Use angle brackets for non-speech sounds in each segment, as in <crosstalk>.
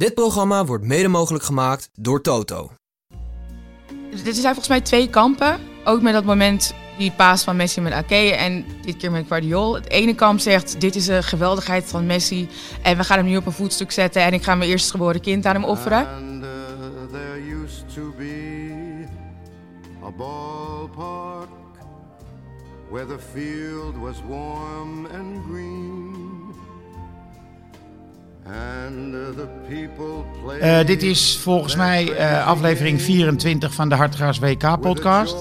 Dit programma wordt mede mogelijk gemaakt door Toto. Dit zijn volgens mij twee kampen. Ook met dat moment, die paas van Messi met Ake en dit keer met Guardiol. Het ene kamp zegt, dit is een geweldigheid van Messi en we gaan hem nu op een voetstuk zetten en ik ga mijn eerstgeboren kind aan hem offeren. And uh, there used to be a ballpark where the field was warm and green. Uh, Eh, dit is volgens mij eh, aflevering 24 van de Hartgras WK-podcast.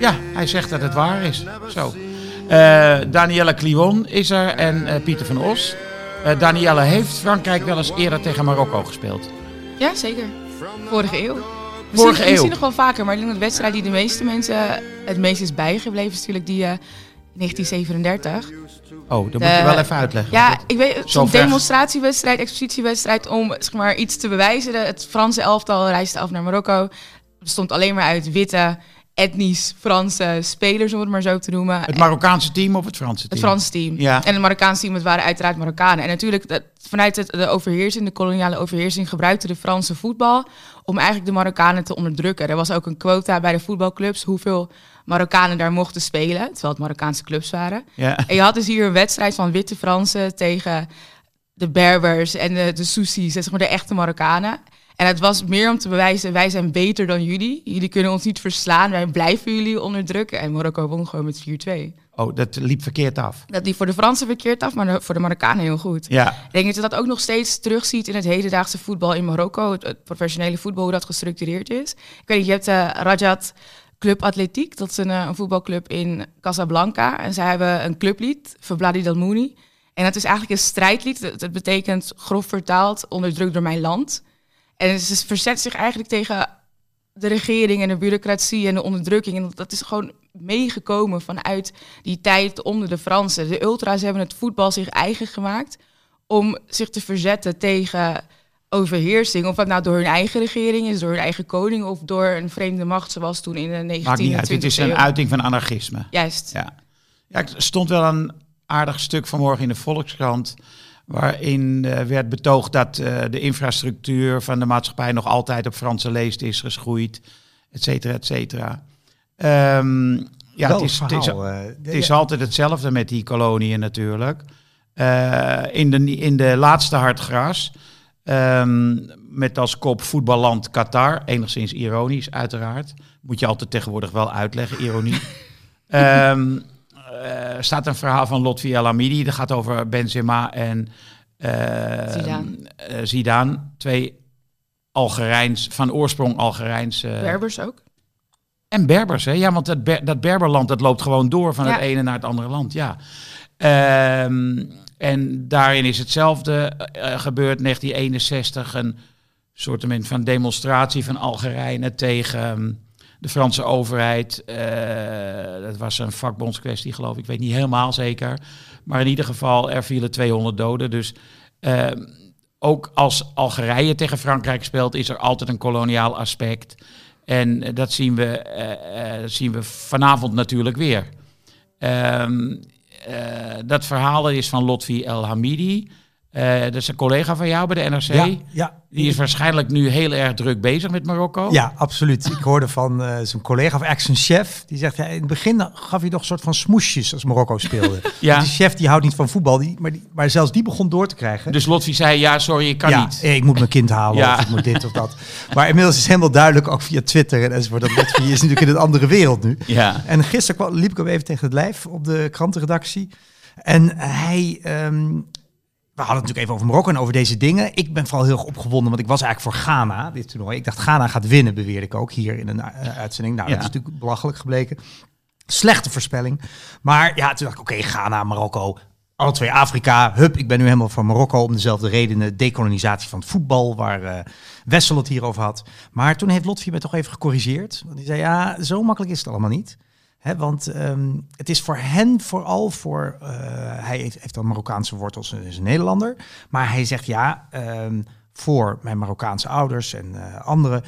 Ja, hij zegt dat het waar is. Zo. Eh Danielle Clivon is er en Pieter van Os. Danielle heeft Frankrijk wel eens eerder tegen Marokko gespeeld. Ja, zeker. Vorige eeuw. Vorige Misschien, eeuw. misschien nog wel vaker, maar ik denk dat de wedstrijd die de meeste mensen het meest is bijgebleven is natuurlijk die eh, 1937. Oh, dat moet Eh, je wel even uitleggen. Ja, ik weet, ver- demonstratiewedstrijd, expositiewedstrijd om zeg maar, iets te bewijzen. Het Franse elftal reisde af naar Marokko. Het bestond alleen maar uit witte, etnisch Franse spelers, om het maar zo te noemen. Het Marokkaanse team of het Franse Het team? Franse team. Ja. En het Marokkaanse team, het waren uiteraard Marokkanen. En natuurlijk, dat, vanuit het, de overheersing, de koloniale overheersing, gebruikte de Franse voetbal om eigenlijk de Marokkanen te onderdrukken. Er was ook een quota bij de voetbalclubs hoeveel Marokkanen daar mochten spelen, terwijl het Marokkaanse clubs waren. Ja. En je had dus hier een wedstrijd van witte Fransen tegen de Berbers en de, de zeg maar de echte Marokkanen. En het was meer om te bewijzen, wij zijn beter dan jullie. Jullie kunnen ons niet verslaan, wij blijven jullie onderdrukken. En Marokko won gewoon met 4-2. Oh, dat liep verkeerd af. Dat die voor de Fransen verkeerd af, maar voor de Marokkanen heel goed. Ja. Ik denk dat je dat ook nog steeds terugziet in het hedendaagse voetbal in Marokko. Het, het professionele voetbal, hoe dat gestructureerd is. Ik weet niet, je hebt eh Rajat Club Atletiek. Dat is een, eh, een voetbalclub in Casablanca. En zij hebben een clublied, Verbladi Dalmouni. En dat is eigenlijk een strijdlied. Het betekent grof vertaald, onderdrukt door mijn land. En ze verzet zich eigenlijk tegen de regering en de bureaucratie en de onderdrukking. En dat is gewoon meegekomen vanuit die tijd onder de Fransen. De ultra's hebben het voetbal zich eigen gemaakt om zich te verzetten tegen overheersing. Of dat nou door hun eigen regering is, door hun eigen koning of door een vreemde macht zoals toen in de 19e Maakt niet uit. Dit is 20e een uiting van anarchisme. Juist. Ja. ja, er stond wel een aardig stuk vanmorgen in de Volkskrant. Waarin eh, werd betoogd dat eh, de infrastructuur van de maatschappij nog altijd op Franse leest is geschoeid, et cetera, et cetera. Ehm, ja, het is, het, eh, het is altijd hetzelfde met die koloniën natuurlijk. Eh, in, de, in de laatste hartgras, ehm, met als kop voetballand Qatar, enigszins ironisch uiteraard. Moet je altijd tegenwoordig wel uitleggen, ironie. <laughs> Ehm eh, staat een verhaal van Lotfi El Hamidi. Dat gaat over Benzema en eh, Zidane. Zidane. Twee Algerijns, van oorsprong Algerijns. eh, Berbers ook. en Berbers, hè? Ja, want dat, Ber- dat Berberland dat loopt gewoon door van het ene naar het andere land. Ja. Ehm, en daarin is hetzelfde eh, gebeurd. 1961 een soort van demonstratie van Algerijnen tegen ehm, de Franse overheid. Eh, dat was een vakbondskwestie, geloof ik. Ik weet niet helemaal zeker. Maar in ieder geval, er vielen 200 doden. Dus ehm, ook als Algerije tegen Frankrijk speelt, is er altijd een koloniaal aspect. En eh, dat zien we, eh, dat zien we vanavond natuurlijk weer. Eh, dat verhaal is van Lotfi El Hamidi. Eh, dat is een collega van jou bij de NRC. Ja, ja. Die is waarschijnlijk nu heel erg druk bezig met Marokko. Ja, absoluut. Ik hoorde van eh, zijn collega, of eigenlijk zijn chef, die zegt, ja, in het begin gaf hij nog een soort van smoesjes als Marokko speelde. <laughs> Ja. Die chef die houdt niet van voetbal, die, maar, die, maar zelfs die begon door te krijgen. Dus Lotfi zei, ja, sorry, ik kan ja, niet. ik moet mijn kind halen, <laughs> Ja. of ik moet dit of dat. Maar inmiddels is helemaal duidelijk, ook via Twitter en enzovoort, dat Lotfi is natuurlijk in een andere wereld nu. Ja. En gisteren kwam, liep ik hem even tegen het lijf op de krantenredactie. En hij... ehm, we hadden het natuurlijk even over Marokko en over deze dingen. Ik ben vooral heel erg opgewonden, want ik was eigenlijk voor Ghana dit toernooi. Ik dacht, Ghana gaat winnen, beweerde ik ook hier in een eh, uitzending. Nou, Ja. dat is natuurlijk belachelijk gebleken. Slechte voorspelling. Maar ja, toen dacht ik, oké, Ghana, Marokko, alle twee Afrika. Hup, ik ben nu helemaal van Marokko om dezelfde redenen. Dekolonisatie van het voetbal, waar eh, Wessel het hier over had. Maar toen heeft Lotfi me toch even gecorrigeerd. Want die zei, ja, zo makkelijk is het allemaal niet. Want ehm, het is voor hen vooral voor... eh, hij heeft, heeft dan Marokkaanse wortels en is een Nederlander. Maar hij zegt, ja, ehm, voor mijn Marokkaanse ouders en eh, anderen...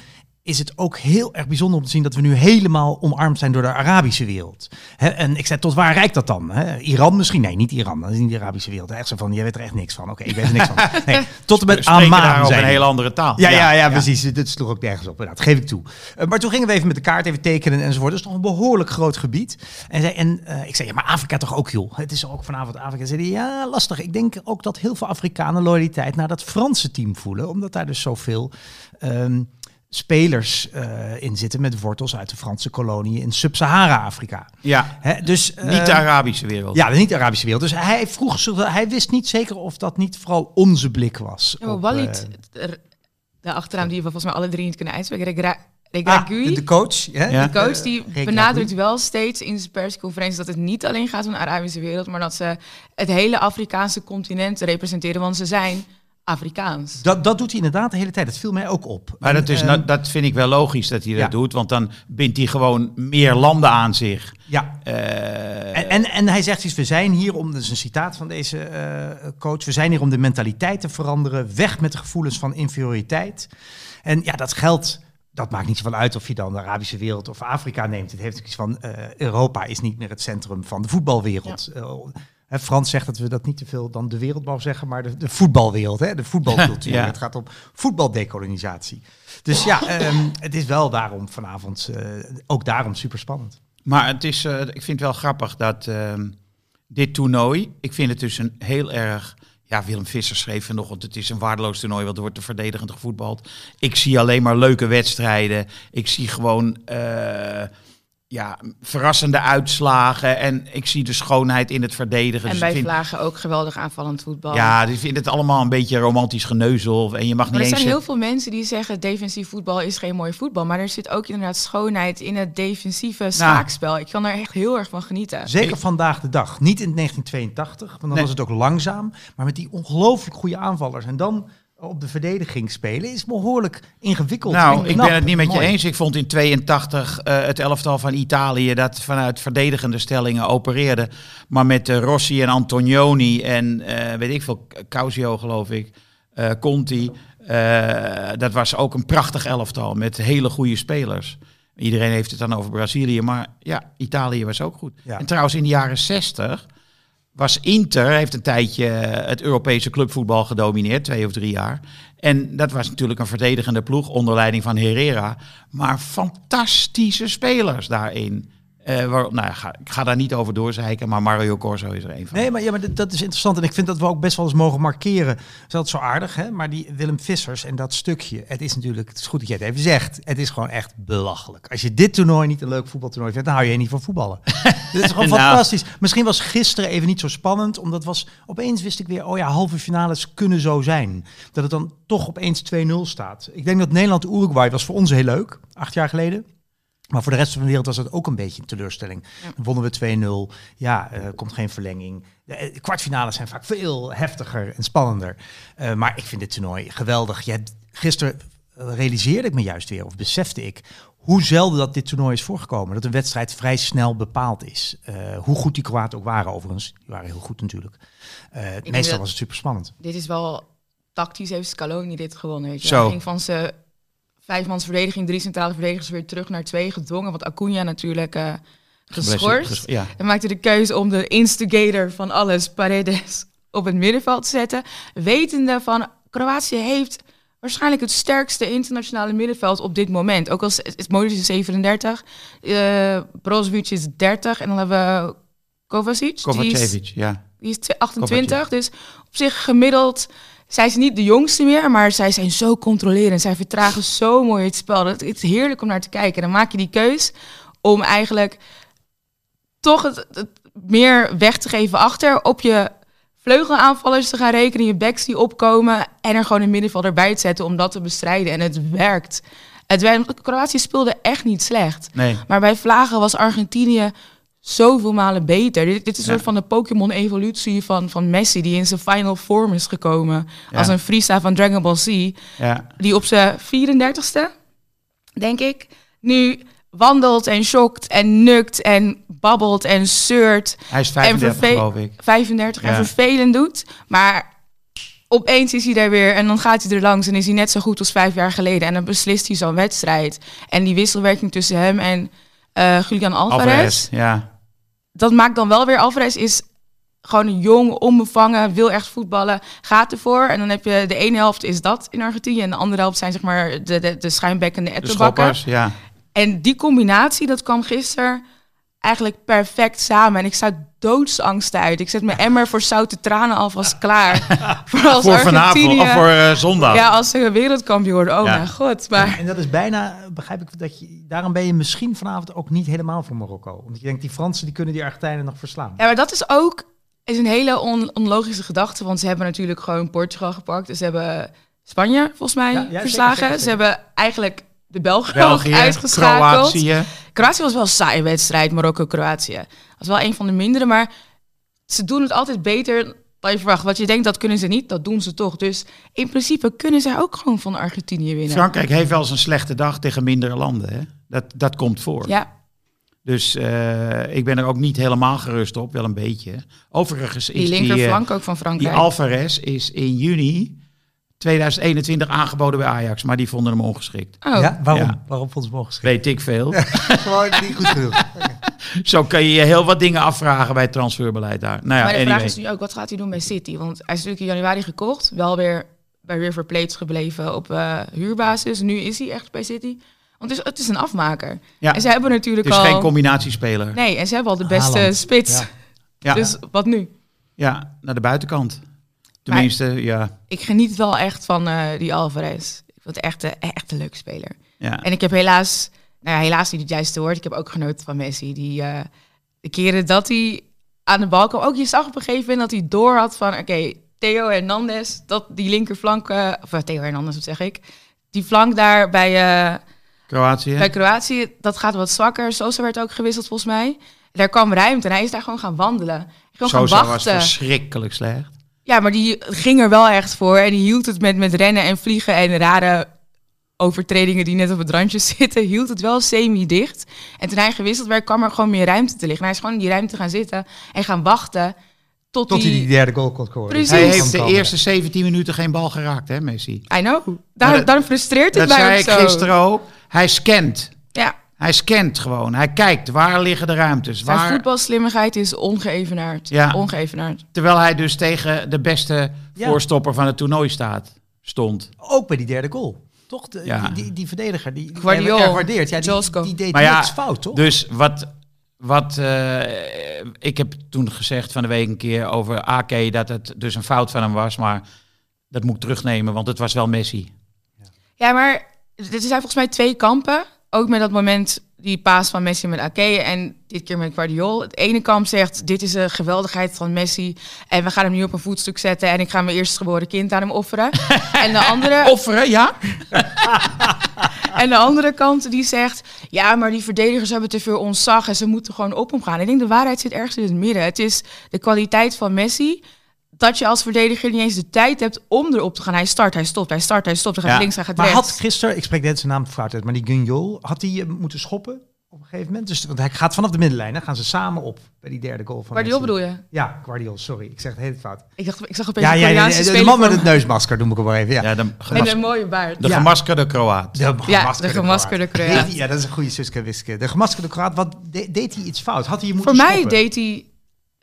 is het ook heel erg bijzonder om te zien dat we nu helemaal omarmd zijn door de Arabische wereld. En ik zei, tot waar reikt dat dan? Iran misschien? Nee, niet Iran. Dat is niet de Arabische wereld. Echt zo van, jij weet er echt niks van. Oké, ik weet er niks van. <laughs> Nee, tot en met Amman zijn een hele andere taal. Ja, ja, ja, precies. Dit sloeg ook nergens op. Nou, dat geef ik toe. Eh, maar toen gingen we even met de kaart even tekenen enzovoort. Dat is toch een behoorlijk groot gebied. En, zei, en eh, ik zei, ja, maar Afrika toch ook, joh. Het is ook vanavond Afrika. Zei ja, lastig. Ik denk ook dat heel veel Afrikanen loyaliteit naar dat Franse team voelen. Omdat daar dus zoveel ehm, spelers eh, in zitten met wortels uit de Franse koloniën in Sub-Sahara-Afrika. Ja, Hè, Dus, niet de eh, Arabische wereld. ja, de niet-Arabische wereld. Dus hij vroeg zich, hij wist niet zeker of dat niet vooral onze blik was. Ja, maar op, Walid, eh, er- de achternaam die we volgens mij alle drie niet kunnen uitspreken, Regra- ah, de, de coach. Hè? Ja. de coach, die benadrukt wel steeds in zijn persconferentie dat het niet alleen gaat om de Arabische wereld, maar dat ze het hele Afrikaanse continent representeren, want ze zijn Afrikaans. Dat, dat doet hij inderdaad de hele tijd. Dat viel mij ook op. Maar dat, is, En, nou, dat vind ik wel logisch dat hij dat ja. doet, want dan bindt hij gewoon meer landen aan zich. ja. Eh, En, en, en hij zegt iets, we zijn hier om, dat is een citaat van deze eh, coach, we zijn hier om de mentaliteit te veranderen, weg met de gevoelens van inferioriteit. En ja, dat geldt, dat maakt niet zoveel uit of je dan de Arabische wereld of Afrika neemt. Het heeft ook iets van, eh, Europa is niet meer het centrum van de voetbalwereld. Eh, hè, Frans zegt dat we dat niet te veel dan de wereld mogen zeggen, maar de, de voetbalwereld, hè, de voetbalcultuur. <laughs> Ja. Het gaat om voetbaldecolonisatie. Dus ja, <laughs> ehm, het is wel daarom vanavond, eh, ook daarom super spannend. Maar het is, eh, ik vind het wel grappig dat ehm, dit toernooi, ik vind het dus een heel erg, ja Willem Visser schreef vanochtend, het is een waardeloos toernooi, want er wordt er verdedigend gevoetbald. Ik zie alleen maar leuke wedstrijden. Ik zie gewoon eh, ja, verrassende uitslagen en ik zie de schoonheid in het verdedigen. En Dus bij ik vind, Vlagen ook geweldig aanvallend voetbal. ja, ik vind het allemaal een beetje romantisch geneuzel en je mag Maar niet er eens... zijn heel veel mensen die zeggen defensief voetbal is geen mooi voetbal. Maar er zit ook inderdaad schoonheid in het defensieve Nou. schaakspel. Ik kan er echt heel erg van genieten. Zeker Ik- vandaag de dag. Niet in 1982, want dan Nee. was het ook langzaam. Maar met die ongelooflijk goede aanvallers. En dan op de verdediging spelen is behoorlijk ingewikkeld. Nou, ik ben het niet met je eens. Ik vond in 82 eh, het elftal van Italië dat vanuit verdedigende stellingen opereerde. Maar met eh, Rossi en Antonioni en eh, weet ik veel, Causio geloof ik, Conti. dat was ook een prachtig elftal met hele goede spelers. Iedereen heeft het dan over Brazilië, maar ja, Italië was ook goed. Ja. En trouwens in de jaren 60 was Inter, heeft een tijdje het Europese clubvoetbal gedomineerd, twee of drie jaar. En dat was natuurlijk een verdedigende ploeg onder leiding van Herrera. Maar fantastische spelers daarin. Eh, waar, nou, ga, ik ga daar niet over doorzeiken, maar Mario Corso is er een van. Nee, maar, ja, maar dat- is interessant. En ik vind dat we ook best wel eens mogen markeren. Dat is zo aardig, hè? Maar die Willem Vissers en dat stukje. Het is natuurlijk, het is goed dat je het even zegt. Het is gewoon echt belachelijk. Als je dit toernooi niet een leuk voetbaltoernooi vindt, dan hou je niet van voetballen. <laughs> dit is gewoon Nou. fantastisch. Misschien was gisteren even niet zo spannend. Omdat was, opeens wist ik weer, oh ja, halve finales kunnen zo zijn. Dat het dan toch opeens 2-0 staat. Ik denk dat Nederland-Uruguay was voor ons heel leuk. Acht jaar geleden. Maar voor de rest van de wereld was dat ook een beetje een teleurstelling. Wonnen we 2-0. Ja, er komt geen verlenging. De eh, kwartfinales zijn vaak veel heftiger en spannender. Eh, maar ik vind dit toernooi geweldig. Je hebt, gisteren realiseerde ik me juist weer, of besefte ik, hoe zelden dat dit toernooi is voorgekomen. Dat een wedstrijd vrij snel bepaald is. Eh, hoe goed die Kroaten ook waren overigens. Die waren heel goed natuurlijk. Eh, meestal was het super spannend. Dit is wel tactisch heeft Scaloni dit gewonnen. Weet je. Zo. Hij ging van zijn vijfmans verdediging, drie centrale verdedigers weer terug naar twee gedwongen. Want Acuna natuurlijk eh geschorst. Ges- Ja. En maakte de keuze om de instigator van alles, Paredes, op het middenveld te zetten. Wetende van Kroatië heeft waarschijnlijk het sterkste internationale middenveld op dit moment. Ook als het Modric is 37, eh Brozovic is 30 en dan hebben we Kovacic. die is- ja. die is tw- 28, dus op zich gemiddeld zijn ze niet de jongste meer, maar zij zijn zo controlerend. Zij vertragen zo mooi het spel. Dat, het is heerlijk om naar te kijken. Dan maak je die keus om eigenlijk toch het, het meer weg te geven achter, op je vleugelaanvallers te gaan rekenen, je backs die opkomen en er gewoon een middenvelder bij te zetten om dat te bestrijden. En het werkt. Het werkt. Kroatië speelde echt niet slecht. Nee. Maar bij Vlagen was Argentinië zoveel malen beter. Dit, dit is een Ja. soort van de Pokémon-evolutie van, van Messi, die in zijn final form is gekomen. Ja. Als een Friesa van Dragon Ball Z, Ja. die op zijn 34ste, denk ik, nu wandelt en shokt en nukt en babbelt en zeurt. Hij is En 35 verve- geloof ik. 35 en vervelend doet. Maar opeens is hij daar weer en dan gaat hij er langs en is hij net zo goed als vijf jaar geleden. En dan beslist hij zo'n wedstrijd. En die wisselwerking tussen hem en eh Julian Alvarez, Alvarez, ja. Dat maakt dan wel weer, Alvarez is gewoon een jong, onbevangen, wil echt voetballen, gaat ervoor. En dan heb je de ene helft is dat in Argentinië en de andere helft zijn zeg maar de, de, de schuimbekkende ettenbakken. ja. En die combinatie, dat kwam gisteren eigenlijk perfect samen. En ik sta doodsangsten uit. Ik zet mijn emmer voor zoute tranen alvast klaar. <laughs> voor als Voor vanavond, of voor eh, zondag. Ja, als ze wereldkampioen worden. Oh Ja. mijn god. Maar En dat is bijna, begrijp ik, dat je, daarom ben je misschien vanavond ook niet helemaal voor Marokko. Omdat je denkt, die Fransen die kunnen die Argentijnen nog verslaan. Ja, maar dat is ook is een hele on- onlogische gedachte. Want ze hebben natuurlijk gewoon Portugal gepakt. Dus ze hebben Spanje, volgens mij, Ja, ja, verslagen. zeker, zeker, Ze hebben eigenlijk de Belgen België, uitgeschakeld. Kroatië. Kroatië was wel een saaie wedstrijd, Marokko-Kroatië. Dat was wel een van de mindere, maar ze doen het altijd beter dan je verwacht. Wat je denkt, dat kunnen ze niet, dat doen ze toch. Dus in principe kunnen zij ook gewoon van Argentinië winnen. Frankrijk heeft wel eens een slechte dag tegen mindere landen. Hè? Dat, dat komt voor. Ja, Dus eh, ik ben er ook niet helemaal gerust op, wel een beetje. Overigens die is die, eh, linkerflank ook van die Frankrijk. Alvarez is in juni 2021 aangeboden bij Ajax, maar die vonden hem ongeschikt. oh, Ja, waarom? Ja. Waarom vond ze hem geschreven? Weet ik veel. <laughs> Gewoon niet goed genoeg. <laughs> Zo kan je je heel wat dingen afvragen bij het transferbeleid daar. Nou ja, maar de anyway. vraag is nu ook, wat gaat hij doen bij City? Want hij is natuurlijk in januari gekocht. Wel weer bij River Plate gebleven op eh, huurbasis. Nu is hij echt bij City. Want het is, het is een afmaker. Ja. En ze hebben natuurlijk Het is al... geen combinatiespeler. Nee, en ze hebben al de beste Haaland. spits. Ja. Ja, Dus wat nu? ja, naar de buitenkant. Tenminste, ja. ik geniet wel echt van eh, die Alvarez. Ik vind het echt, een- echt een leuke speler. ja. En ik heb helaas, nou ja, helaas niet het juiste woord. Ik heb ook genoten van Messi. Die eh, de keren dat hij aan de bal kwam, ook je zag op een gegeven moment dat hij door had van, oké, Theo Hernandez, dat die linkerflank, of Theo Hernandez, wat zeg ik, die flank daar bij, Kroatië. bij Kroatië, dat gaat wat zwakker. Sosa werd ook gewisseld volgens mij. Daar kwam ruimte en hij is daar gewoon gaan wandelen. Gewoon gaan Sosa was wachten. verschrikkelijk slecht. Ja, maar die ging er wel echt voor. En die hield het met, met rennen en vliegen en rare overtredingen die net op het randje <laughs> zitten, hield het wel semi-dicht. En toen hij gewisseld werd, kwam er gewoon meer ruimte te liggen. Hij is gewoon in die ruimte gaan zitten en gaan wachten tot, Tot hij die... die derde goal kon scoren. Precies. Hij heeft de eerste 17 minuten geen bal geraakt, hè, Messi? I know. Daar, dat- daarom frustreert het Dat mij zei ook ik zo. gisteren ook. Hij scant. Ja, Hij scant gewoon. Hij kijkt waar liggen de ruimtes. zijn Waar, voetbalslimmigheid is ongeëvenaard. Ja. Ongeëvenaard. terwijl hij dus tegen de beste Ja. voorstopper van het toernooi staat, stond. Ook bij die derde goal. Toch? De, Ja. die, die, die verdediger die, Guardiol. hij waardeert. Ja, die, die deed Maar ja, niks fout, toch? Dus wat, wat eh, ik heb toen gezegd van de week een keer over Ake dat het dus een fout van hem was, maar dat moet ik terugnemen, want het was wel Messi. Ja, maar er zijn volgens mij twee kampen. Ook met dat moment, die paas van Messi met Ake en dit keer met Guardiol. Het ene kamp zegt, dit is een geweldigheid van Messi en we gaan hem nu op een voetstuk zetten en ik ga mijn eerstgeboren kind aan hem offeren. <laughs> en, de andere, Offeren, ja? <laughs> en de andere kant die zegt, ja, maar die verdedigers hebben te veel ontzag en ze moeten gewoon op hem gaan. Ik denk de waarheid zit ergens in het midden. Het is de kwaliteit van Messi dat je als verdediger niet eens de tijd hebt om erop te gaan. Hij start, hij stopt, hij start, hij stopt, hij gaat Ja. links, hij gaat maar rechts. had gisteren, ik spreek net zijn naam fout uit, maar die Gunjol, had hij eh, moeten schoppen op een gegeven moment? Dus, want hij gaat vanaf de middenlijn, dan gaan ze samen op bij die derde goal van Guardiol bedoel je? Ja, Guardiol, sorry. Ik zeg het heel fout. Ik, dacht, ik zag opeens Ja, een ja, ja, Koreaanse de, man met het neusmasker, noem ik hem maar even. Ja. Ja, de, Met gemas- een mooie baard. de Ja. gemaskerde Kroaat. De Ja, gemaskerde de gemaskerde Kroaat. Ja, dat is een goede Suske Wiske. De gemaskerde Kroaat, wat de- deed hij iets fout? Had hij je Voor moeten mij schoppen? deed hij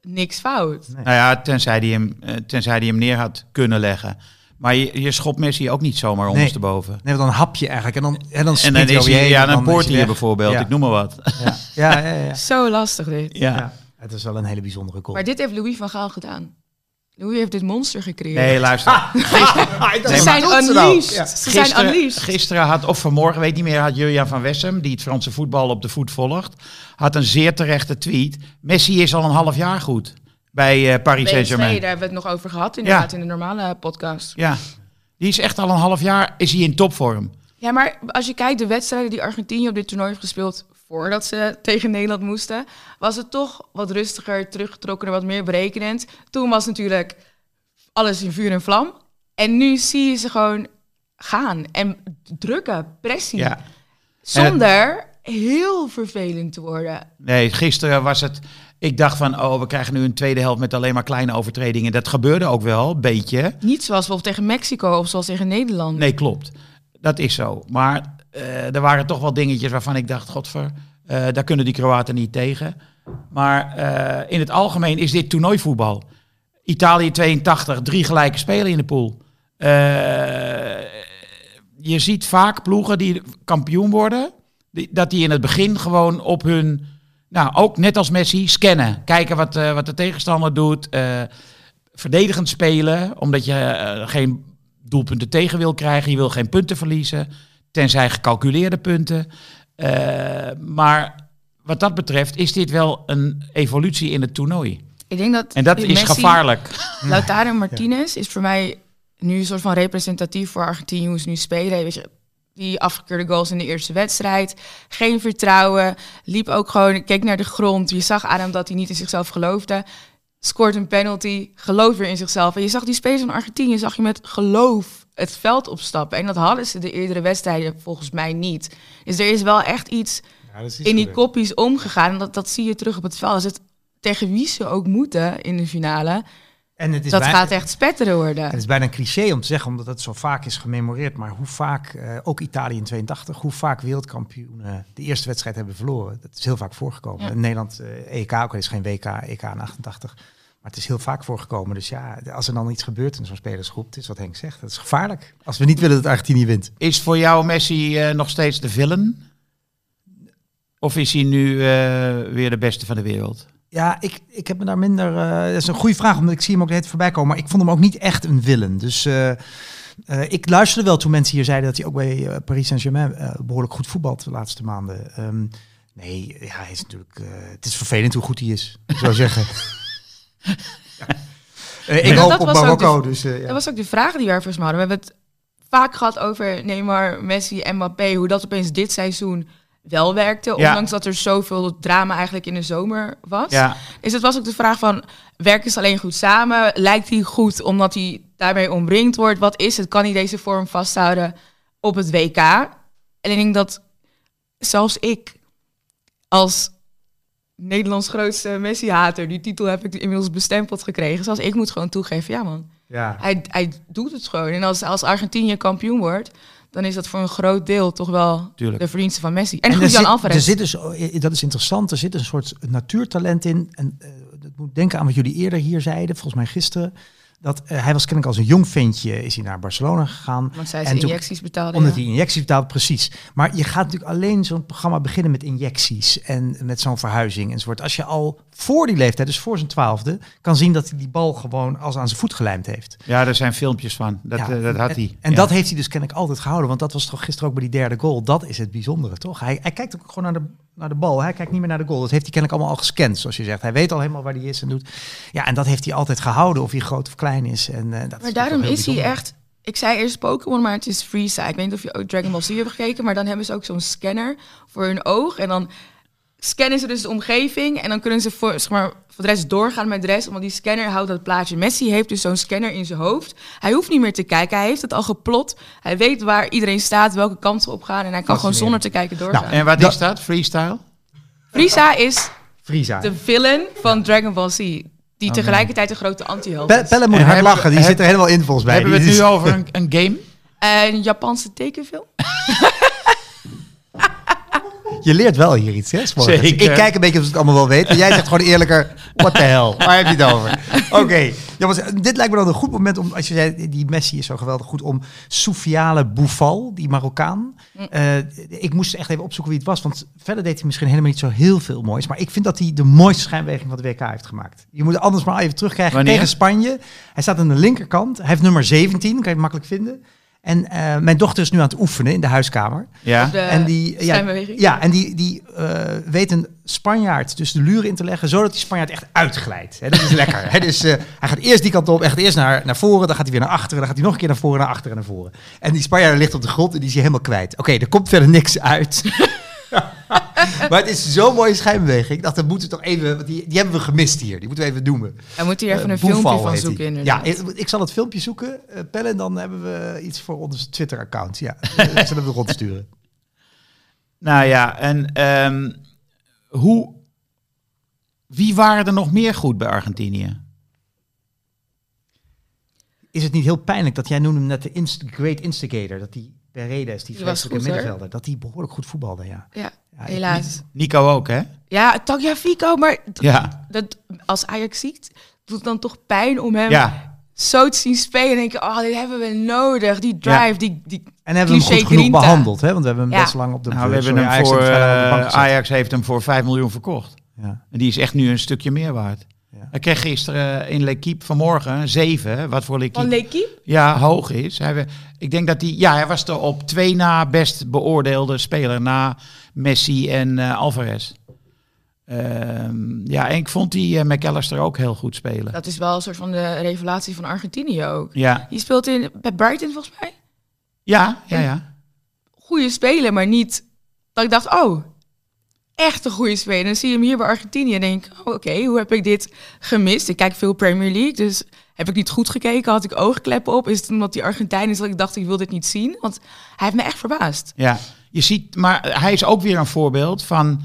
niks fout. Nou ja, tenzij hij hem, eh, tenzij hij hem neer had kunnen leggen. Maar je, je schopt Messi ook niet zomaar ondersteboven. Nee, want dan hap je eigenlijk. En dan, en dan, En dan is hij, ja, en een dan hij bijvoorbeeld, Ja. ik noem maar wat. Ja, ja, ja. ja. Zo lastig dit. Ja. Ja, Het is wel een hele bijzondere goal. Maar dit heeft Louis van Gaal gedaan. Louis heeft dit monster gecreëerd. Nee, luister. <laughs> <laughs> ze Nee, zijn maar- doet ze nou? unleashed. Ja. Ze zijn Gisteren, unleashed. gisteren had, of vanmorgen, weet niet meer, had Julian van Wessem, die het Franse voetbal op de voet volgt, had een zeer terechte tweet. Messi is al een half jaar goed bij eh, Paris Saint-Germain. daar hebben we het nog over gehad inderdaad in de normale podcast. Ja, die is echt al een half jaar, is hij in topvorm. Ja, maar als je kijkt de wedstrijden die Argentinië op dit toernooi heeft gespeeld voordat ze <laughs> tegen Nederland moesten, was het toch wat rustiger, teruggetrokken, wat meer berekenend. Toen was natuurlijk alles in vuur en vlam. En nu zie je ze gewoon gaan en drukken, pressie. Ja. Zonder heel vervelend te worden. Nee, gisteren was het Ik dacht van, oh, we krijgen nu een tweede helft met alleen maar kleine overtredingen. Dat gebeurde ook wel, een beetje. Niet zoals bijvoorbeeld tegen Mexico of zoals tegen Nederland. Nee, klopt. Dat is zo. Maar er waren toch wel dingetjes waarvan ik dacht, godver, eh daar kunnen die Kroaten niet tegen. Maar eh, in het algemeen is dit toernooivoetbal. Italië 82, drie gelijke spelen in de pool. Eh, je ziet vaak ploegen die kampioen worden, die, dat die in het begin gewoon op hun, nou ook net als Messi, scannen. Kijken wat, eh, wat de tegenstander doet. eh, verdedigend spelen, omdat je eh, geen doelpunten tegen wil krijgen. Je wil geen punten verliezen, tenzij gecalculeerde punten. Eh, maar wat dat betreft is dit wel een evolutie in het toernooi. Ik denk dat En dat is gevaarlijk. <laughs> Lautaro Martinez is voor mij nu een soort van representatief voor Argentinië hoe ze nu spelen. Weet je, die afgekeurde goals in de eerste wedstrijd. Geen vertrouwen. Liep ook gewoon, keek naar de grond. Je zag aan hem dat hij niet in zichzelf geloofde. Scoort een penalty, gelooft weer in zichzelf. En je zag die spelers van Argentinië, zag je met geloof het veld opstappen. En dat hadden ze de eerdere wedstrijden volgens mij niet. Dus er is wel echt iets in die koppies omgegaan. En dat, dat zie je terug op het veld. Als het tegen wie ze ook moeten in de finale, En het is dat gaat echt spetteren worden. Het is bijna een cliché om te zeggen, omdat het zo vaak is gememoreerd. Maar hoe vaak, eh, ook Italië in 82, hoe vaak wereldkampioenen de eerste wedstrijd hebben verloren. Dat is heel vaak voorgekomen. Ja. In Nederland, eh, EK, ook al is geen WK, EK in 88. Maar het is heel vaak voorgekomen. Dus ja, als er dan iets gebeurt in zo'n spelersgroep, het is wat Henk zegt. Het is gevaarlijk. Als we niet willen dat Argentinië wint. Is voor jou Messi eh, nog steeds de villain? Of is hij nu eh, weer de beste van de wereld? Ja, ik, ik heb me daar minder... eh, dat is een goede vraag, omdat ik zie hem ook net voorbij komen. Maar ik vond hem ook niet echt een villain. Dus ik luisterde wel toen mensen hier zeiden... dat hij ook bij Paris Saint-Germain eh, behoorlijk goed voetbalt de laatste maanden. Ehm, nee, ja, hij is natuurlijk... het is vervelend hoe goed hij is, zou zeggen. <laughs> Eh, ik hoop op Marokko, de- dus eh, ja. Dat was ook de vraag die we ervoor hadden. We hebben het vaak gehad over Neymar, Messi en Mbappé. Hoe dat opeens dit seizoen wel werkte. Ja. Ondanks dat er zoveel drama eigenlijk in de zomer was. Ja, Dus het was ook de vraag van, werken ze alleen goed samen? Lijkt hij goed omdat hij daarmee omringd wordt? Wat is het? Kan hij deze vorm vasthouden op het WK? En ik denk dat zelfs ik als Nederlands grootste Messi-hater, die titel heb ik inmiddels bestempeld gekregen. Zelfs ik moet gewoon toegeven, ja man, ja. hij, hij doet het gewoon. En als, als Argentinië kampioen wordt, dan is dat voor een groot deel toch wel Tuurlijk. de verdienste van Messi. En, er Julian Alvarez. Er zit dus, eh, dat is interessant, er zit een soort natuurtalent in. En eh, dat moet denken aan wat jullie eerder hier zeiden, volgens mij gisteren. Dat eh, hij was kennelijk als een jong ventje is hij naar Barcelona gegaan. Want zij en zijn toen- injecties betaalde. Omdat ja. hij injecties betaalt, precies. Maar je gaat natuurlijk alleen zo'n programma beginnen met injecties en met zo'n verhuizing enzovoort. Als je al voor die leeftijd, dus voor zijn twaalfde, kan zien dat hij die bal gewoon als aan zijn voet gelijmd heeft. ja, er zijn filmpjes van. Dat, Ja, eh, dat had en, hij. En Ja. dat heeft hij dus kennelijk altijd gehouden. Want dat was toch gisteren ook bij die derde goal. Dat is het bijzondere, toch? Hij, hij kijkt ook gewoon naar de, naar de bal. Hij kijkt niet meer naar de goal. Dat heeft hij kennelijk allemaal al gescand, zoals je zegt. Hij weet al helemaal waar hij is en doet. Ja, en dat heeft hij altijd gehouden, of hij groot of klein is. En, eh, dat Maar daarom is hij echt... Ik zei eerst Pokémon, maar het is Freeza. Ik weet niet of je ook Dragon Ball Z hebt gekeken, maar dan hebben ze ook zo'n scanner voor hun oog. En dan scannen ze dus de omgeving en dan kunnen ze voor, zeg maar, voor de rest doorgaan met de rest, omdat die scanner houdt dat plaatje. Messi heeft dus zo'n scanner in zijn hoofd. Hij hoeft niet meer te kijken, hij heeft het al geplot. Hij weet waar iedereen staat, welke kant ze op gaan en hij kan gewoon zonder te kijken doorgaan. En wat Dat- is dat? Freestyle? Freeza is Frieza. de villain van Dragon Ball Z, die nee. tegelijkertijd de grote anti-held is. Pelle moet hard lachen. Die heb- zit er helemaal in volgens mij. Hebben we het nu over een, een game? <laughs> Een Japanse tekenfilm. <laughs> Je leert wel hier iets, hè? Zeker. Ik kijk een beetje of ze het allemaal wel weet. En jij zegt gewoon eerlijker, what the hell? Waar heb je het over? <laughs> Oké. Jongens, dit lijkt me dan een goed moment om, als je zei, die Messi is zo geweldig goed, om Soufiane Boufal, die Marokkaan. Eh, ik moest echt even opzoeken wie het was, want verder deed hij misschien helemaal niet zo heel veel moois. Maar ik vind dat hij de mooiste schijnbeweging van de WK heeft gemaakt. Je moet het anders maar even terugkrijgen Wanneer? tegen Spanje. Hij staat aan de linkerkant. Hij heeft nummer 17, kan je het makkelijk vinden. En eh, mijn dochter is nu aan het oefenen in de huiskamer. Ja. De En die, ja, ja, en die, die eh, weet een Spanjaard tussen de luren in te leggen, zodat die Spanjaard echt uitglijdt. Hè, dat is lekker. Hè, dus, eh, hij gaat eerst die kant op, hij gaat eerst naar, naar voren, dan gaat hij weer naar achteren, dan gaat hij nog een keer naar voren, naar achteren en naar voren. En die Spanjaard ligt op de grond en die is hij helemaal kwijt. Oké, er komt verder niks uit. <laughs> maar het is zo'n mooie schijnbeweging. Ik dacht, dat moeten we toch even, die, die hebben we gemist hier. Die moeten we even noemen. Daar moet hier even Eh, een filmpje van zoeken inderdaad. Ja, ik, ik zal het filmpje zoeken, uh, Pelle, en dan hebben we iets voor ons Twitter-account. Ja, ik zal hem rondsturen. Nou ja, en ehm, hoe wie waren er nog meer goed bij Argentinië? Is het niet heel pijnlijk dat jij noemde hem net de inst great instigator, dat die Paredes, die vreselijke middenvelder, dat die behoorlijk goed voetbalde, ja. Ja, Ja, helaas. Nico ook, hè? Ja, Tagliafico, maar Ja. dat, als Ajax ziet, doet het dan toch pijn om hem Ja, zo te zien spelen. En denk je, oh, dit hebben we nodig. Die drive, Ja. die, die En hebben we hem goed genoeg grinta. behandeld, hè? Want we hebben hem Ja. best lang op de nou, we hebben hem Ajax voor, eh, gezet. Ajax heeft hem voor 5 miljoen verkocht. Ja. En die is echt nu een stukje meer waard. Ja. Hij kreeg gisteren in L'Equipe vanmorgen 7, wat voor van L'Equipe ja, hoog is. Hij, we- ik denk dat hij, ja, hij was de op twee na best beoordeelde speler na Messi en eh, Alvarez. Ehm, ja, en ik vond die eh, McAllister ook heel goed spelen. Dat is wel een soort van de revelatie van Argentinië ook. Ja, Die speelt in, bij Brighton volgens mij. ja, ja, ja. Goede speler, maar niet dat ik dacht, oh, echt een goede speler. En dan zie je hem hier bij Argentinië en denk ik, oh, oké, hoe heb ik dit gemist? Ik kijk veel Premier League, dus heb ik niet goed gekeken? Had ik oogkleppen op? Is het omdat die Argentijn is dat ik dacht, ik wil dit niet zien? Want hij heeft me echt verbaasd. Ja, je ziet, maar hij is ook weer een voorbeeld van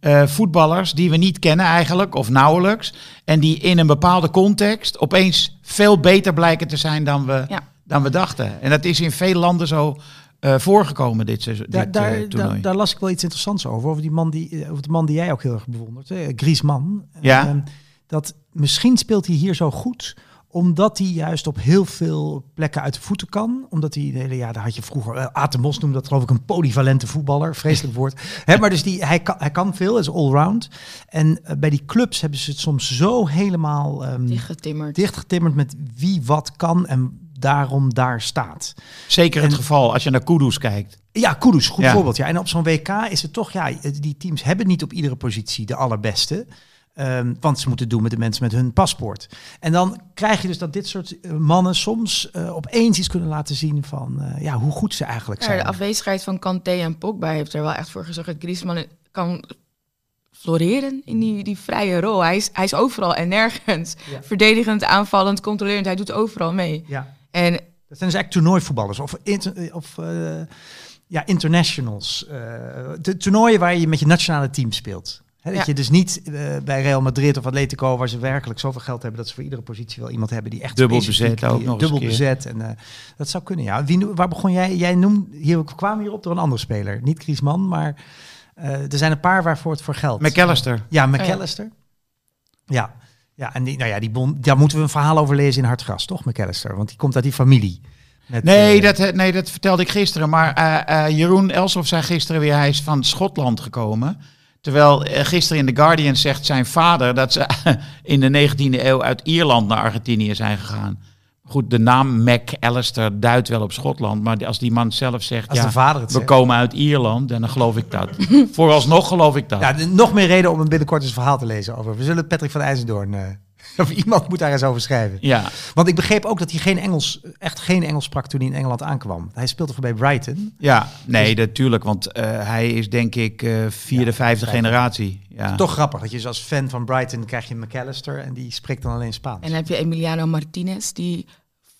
eh, voetballers die we niet kennen eigenlijk, of nauwelijks. En die in een bepaalde context opeens veel beter blijken te zijn dan we, Ja. dan we dachten. En dat is in veel landen zo eh, voorgekomen, dit, seizoen- Daar, dit daar, eh, toernooi. daar, daar las ik wel iets interessants over. Over, die man die, eh, over de man die jij ook heel erg bewondert. eh, Griezmann. Ja. Ehm, dat misschien speelt hij hier zo goed omdat hij juist op heel veel plekken uit de voeten kan. Omdat hij, de hele- ja, daar had je vroeger, uh, Aten Mos noemde dat geloof ik een polyvalente voetballer. <laughs> Vreselijk woord. Hè, maar dus die, hij, kan, hij kan veel, is allround. En bij die clubs hebben ze het soms zo helemaal ehm, Dichtgetimmerd. dichtgetimmerd met wie wat kan en daarom daar staat. Zeker het geval als je naar Kudus kijkt. Ja, Kudus, goed Ja. voorbeeld. Ja. En op zo'n WK is het toch, ja, die teams hebben niet op iedere positie de allerbeste. Ehm, want ze moeten het doen met de mensen met hun paspoort. En dan krijg je dus dat dit soort eh, mannen soms eh, opeens iets kunnen laten zien van eh, ja, hoe goed ze eigenlijk Ja, zijn. de afwezigheid van Kanté en Pogba heeft er wel echt voor gezorgd dat Griezmann kan floreren in die, die vrije rol. Hij is, hij is overal en nergens. Ja. Verdedigend, aanvallend, controlerend. Hij doet overal mee. Ja, En dat zijn dus eigenlijk toernooivoetballers of, inter- of eh, ja, internationals. eh, de toernooien waar je met je nationale team speelt. Hè, dat Ja. je dus niet eh, bij Real Madrid of Atletico, waar ze werkelijk zoveel geld hebben, dat ze voor iedere positie wel iemand hebben die echt Dubbel bezet ook nog eens dubbel bezet. En, dat zou kunnen, ja. Wie, waar begon jij? Jij noemde, hier we kwamen hierop door een andere speler. Niet Griezmann, maar eh, er zijn een paar waarvoor het voor geld. McAllister. Ja, McAllister. Ja. Ja, en die, nou ja, die daar moeten we een verhaal over lezen in Hartgras, toch, McAllister? Want die komt uit die familie. Met, Nee, eh, dat, eh, nee, dat vertelde ik gisteren. Maar eh, Jeroen Elsof zei gisteren weer, hij is van Schotland gekomen. Terwijl gisteren in The Guardian zegt zijn vader dat ze <laughs> in de 19e eeuw uit Ierland naar Argentinië zijn gegaan. Goed, de naam McAllister duidt wel op Schotland. Maar als die man zelf zegt, Als ja, de vader het we zegt. komen uit Ierland, dan geloof ik dat. <laughs> Vooralsnog geloof ik dat. Ja, nog meer reden om een binnenkort eens verhaal te lezen over. We zullen Patrick van IJzendoorn, eh, <laughs> of iemand moet daar eens over schrijven. ja. Want ik begreep ook dat hij geen Engels, echt geen Engels sprak toen hij in Engeland aankwam. Hij speelde voor bij Brighton. Ja, nee, natuurlijk. Want eh, hij is denk ik eh, vierde, Ja, vijfde vijfde. generatie. Ja. Toch grappig dat je dus als fan van Brighton krijg je McAllister en die spreekt dan alleen Spaans. En dan heb je Emiliano Martinez, die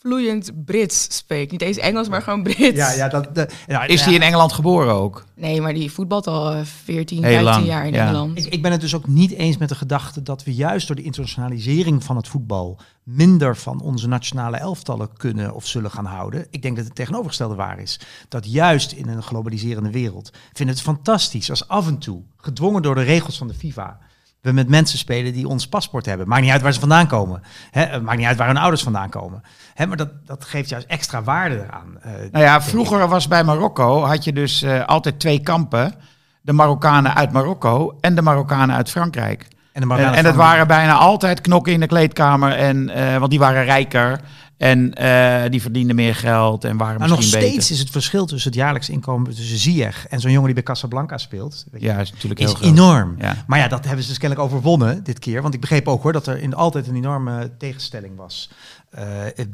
vloeiend Brits spreekt. Niet eens Engels, maar gewoon Brits. ja, ja, dat, de, ja, Is ja, hij in Engeland geboren ook? Nee, maar die voetbalt al eh, 14, Heel 15 lang, jaar in ja. Engeland. Ik, ik ben het dus ook niet eens met de gedachte dat we juist door de internationalisering van het voetbal minder van onze nationale elftallen kunnen of zullen gaan houden. Ik denk dat het tegenovergestelde waar is. Dat juist in een globaliserende wereld vinden het fantastisch als af en toe, gedwongen door de regels van de FIFA, we met mensen spelen die ons paspoort hebben. Maakt niet uit waar ze vandaan komen. Hè, maakt niet uit waar hun ouders vandaan komen. Hè, maar dat, dat geeft juist extra waarde eraan. eh, Nou ja, vroeger was bij Marokko, had je dus eh, altijd twee kampen. De Marokkanen uit Marokko en de Marokkanen uit Frankrijk. En, de En, Marokkanen en dat waren bijna altijd knokken in de kleedkamer. En, eh, want die waren rijker en eh, die verdienden meer geld en waren Maar nog misschien steeds beter. is het verschil tussen het jaarlijks inkomen tussen Ziyech en zo'n jongen die bij Casablanca speelt. Ja, is natuurlijk heel is groot. enorm. Ja. Maar ja, dat hebben ze dus kennelijk overwonnen dit keer. Want ik begreep ook hoor dat er in, altijd een enorme tegenstelling was eh,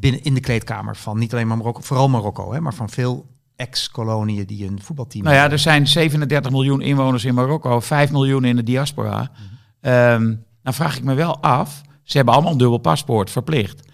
binnen in de kleedkamer van niet alleen maar Marokko, vooral Marokko, hè, maar van veel ex-koloniën die een voetbalteam Nou ja, hebben. er zijn 37 miljoen inwoners in Marokko, 5 miljoen in de diaspora. Ehm, dan vraag ik me wel af, ze hebben allemaal een dubbel paspoort, verplicht.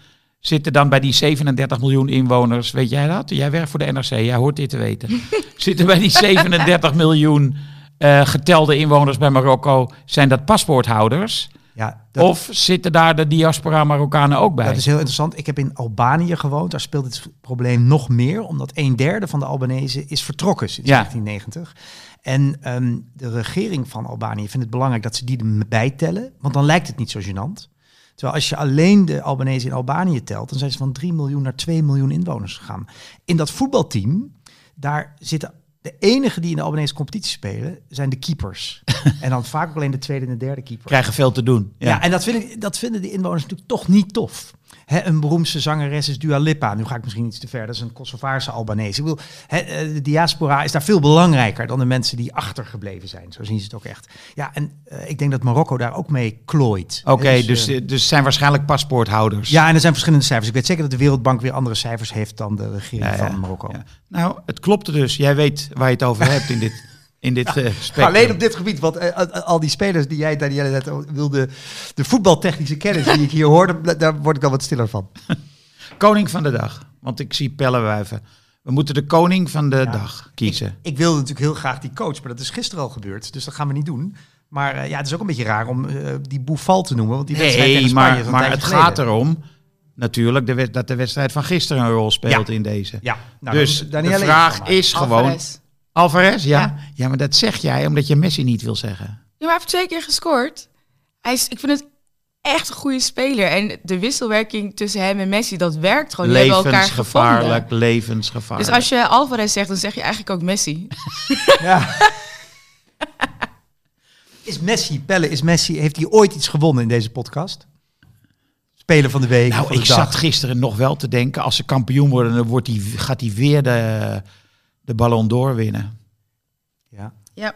Zitten dan bij die 37 miljoen inwoners, weet jij dat? Jij werkt voor de NRC, jij hoort dit te weten. <laughs> Zitten bij die 37 miljoen eh, getelde inwoners bij Marokko, zijn dat paspoorthouders? Ja, dat, Of zitten daar de diaspora Marokkanen ook bij? dat is heel interessant. Ik heb in Albanië gewoond. Daar speelt het probleem nog meer, omdat een derde van de Albanese is vertrokken sinds Ja. 1990. En ehm, de regering van Albanië vindt het belangrijk dat ze die erbij tellen, want dan lijkt het niet zo gênant. Terwijl als je alleen de Albanese in Albanië telt, dan zijn ze van 3 miljoen naar 2 miljoen inwoners gegaan. In dat voetbalteam, daar zitten de enigen die in de Albanese competitie spelen, zijn de keepers. <laughs> en dan vaak ook alleen de tweede en de derde keeper. Krijgen veel te doen. Ja, en dat, vind ik, dat vinden die inwoners natuurlijk toch niet tof. Hè, een beroemdste zangeres is Dua Lipa. Nu ga ik misschien iets te ver. Dat is een Kosovaarse Albanese. Ik hè, eh, de diaspora is daar veel belangrijker dan de mensen die achtergebleven zijn. Zo zien ze het ook echt. Ja, en eh, ik denk dat Marokko daar ook mee klooit. Oké, Hè, dus, eh, dus zijn waarschijnlijk paspoorthouders. ja, en er zijn verschillende cijfers. Ik weet zeker dat de Wereldbank weer andere cijfers heeft dan de regering ja, van Marokko. ja. Nou, het klopte dus. Jij weet waar je het over <laughs> hebt in dit, in dit eh, spectrum. Alleen op dit gebied, want eh, al die spelers die jij, Danielle, net wilde, de voetbaltechnische kennis die ik hier hoorde, da- daar word ik al wat stiller van. <laughs> Koning van de dag. Want ik zie pellen wuiven. We moeten de koning van de dag kiezen. Ik wilde natuurlijk heel graag die coach, maar dat is gisteren al gebeurd. Dus dat gaan we niet doen. Maar eh, ja, het is ook een beetje raar om die Boufal te noemen. Want die wedstrijd Nee, tegen Spanje is maar, het geleden. gaat erom natuurlijk de, dat de wedstrijd van gisteren een rol speelt Ja. in deze. Ja, nou, dus dan- de vraag is gewoon... Alvarez. Ja. Ja. ja. maar dat zeg jij omdat je Messi niet wil zeggen. Ja, maar hij heeft twee keer gescoord. Hij is, ik vind het echt een goede speler. En de wisselwerking tussen hem en Messi, dat werkt gewoon. Levensgevaarlijk, levensgevaarlijk. Dus als je Alvarez zegt, dan zeg je eigenlijk ook Messi. <laughs> Ja. is Messi, Pelle, is Messi, heeft hij ooit iets gewonnen in deze podcast? Spelen van de week, Nou, van de ik dag. zat gisteren nog wel te denken, als ze kampioen worden, dan wordt die, gaat hij weer de, de Ballon d'Or winnen. Ja. Ja, Dat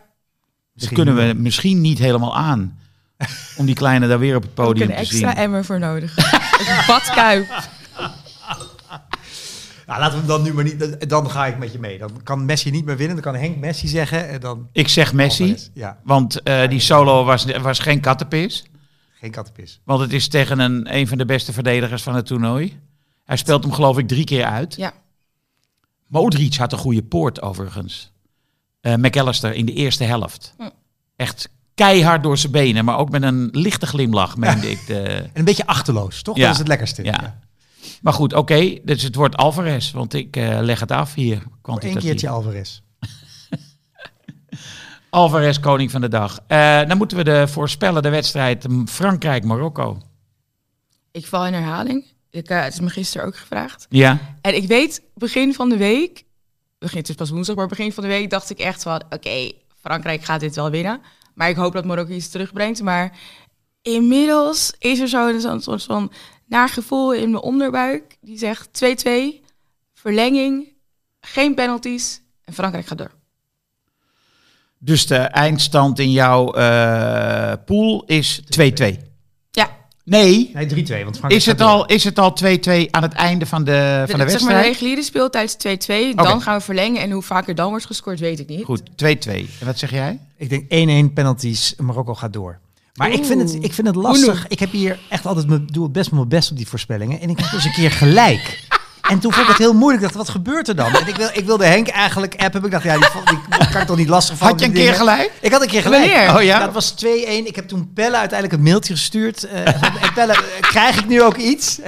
Misschien kunnen we misschien niet helemaal aan. Om die kleine daar weer op het ook podium een te extra zien. emmer voor nodig. <laughs> een badkuip. Nou, laten we hem dan nu maar niet. Dan ga ik met je mee. Dan kan Messi niet meer winnen. Dan kan Henk Messi zeggen. En dan. Ik zeg Messi. Ja, want eh, die solo was, was geen kattenpis. geen kattenpis. Want het is tegen een, een van de beste verdedigers van het toernooi. Hij speelt hem geloof ik drie keer uit. Ja. Modric had een goede poort overigens. Eh McAllister in de eerste helft. Hm. Echt keihard door zijn benen, maar ook met een lichte glimlach, meende ik. De... <laughs> En een beetje achterloos, toch? Ja. Dat is het lekkerste. Ja. Maar goed, oké, dus het wordt Alvarez, want ik eh, leg het af hier. Voor één kwantitatief. keertje Alvarez. <laughs> Alvarez, koning van de dag. Eh, dan moeten we de voorspellen de wedstrijd mm, Frankrijk-Marokko. Ik val in herhaling. Ik, eh, het is me gisteren ook gevraagd. Ja, En ik weet, begin van de week, begin, het is pas woensdag, maar begin van de week dacht ik echt van, oké, Frankrijk gaat dit wel winnen. Maar ik hoop dat Marokko iets terugbrengt. Maar inmiddels is er zo'n zo'n soort van naar gevoel in mijn onderbuik. Die zegt 2-2, verlenging, geen penalties en Frankrijk gaat door. dus de eindstand in jouw eh, pool is 2-2. Nee, Nee, 3-2. Want Frankrijk is het, al, is het al 2-2 aan het einde van de, van de zeg maar de wedstrijd? reguliere speeltijd is 2-2. Oké. Dan gaan we verlengen. En hoe vaker dan wordt gescoord, weet ik niet. Goed, 2-2. En wat zeg jij? Ik denk 1-1 penalties. Marokko gaat door. Maar ik vind, het, ik vind het lastig. Ik heb hier echt altijd mijn, doe het best wel mijn best op die voorspellingen. En ik heb dus een keer gelijk. En toen vond ik het heel moeilijk. Ik dacht, wat gebeurt er dan? En ik, wil, ik wilde Henk eigenlijk appen. Ik dacht, ja, die, die, die kan ik toch niet lastig vallen. Had je een keer gelijk? Ik had een keer gelijk. Wanneer? Oh ja? Dat was 2-1. Ik heb toen Pelle uiteindelijk een mailtje gestuurd. Eh, en Pelle, krijg ik nu ook iets? <laughs>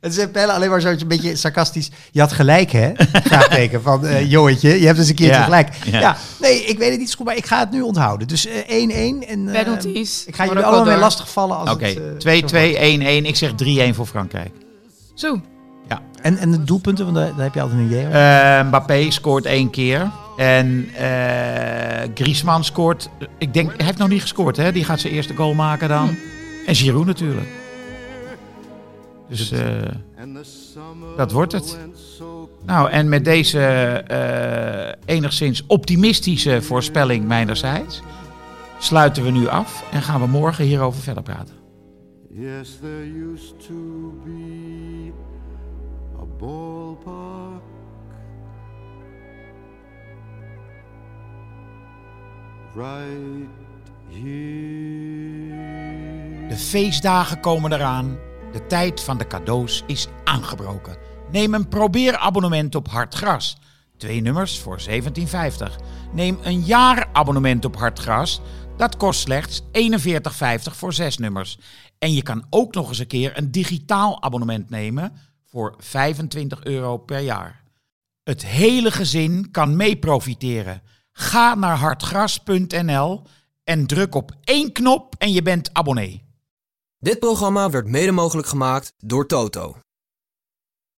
En zei Pelle alleen maar zo'n beetje sarcastisch. Je had gelijk, hè? Vraagteken van eh jongetje. Je hebt dus een keertje Ja, gelijk. ja. Ja. nee, ik weet het niet zo goed, maar ik ga het nu onthouden. Dus eh, 1-1 en eh, Penalties. ik ga jullie allemaal lastig vallen als Oké, het... eh, zo 2-2, 1-1. Ik zeg 3-1 voor Frankrijk. Zo. En, en de doelpunten, want daar, daar heb je altijd een idee over. Eh, Mbappé scoort één keer. En eh Griezmann scoort... Ik denk, hij heeft nog niet gescoord, hè? Die gaat zijn eerste goal maken dan. Hm. En Giroud natuurlijk. Dus... eh, Dat wordt het. Nou, en met deze eh, enigszins optimistische voorspelling mijnerzijds sluiten we nu af en gaan we morgen hierover verder praten. Yes, there used to be ballpark right here. De feestdagen komen eraan. De tijd van de cadeaus is aangebroken. Neem een probeerabonnement op Hartgras. Twee nummers voor 17,50. Neem een jaar abonnement op Hartgras. Dat kost slechts 41,50 voor zes nummers. En je kan ook nog eens een keer een digitaal abonnement nemen voor 25 euro per jaar. Het hele gezin kan mee profiteren. Ga naar hartgras.nl en druk op één knop en je bent abonnee. Dit programma werd mede mogelijk gemaakt door Toto.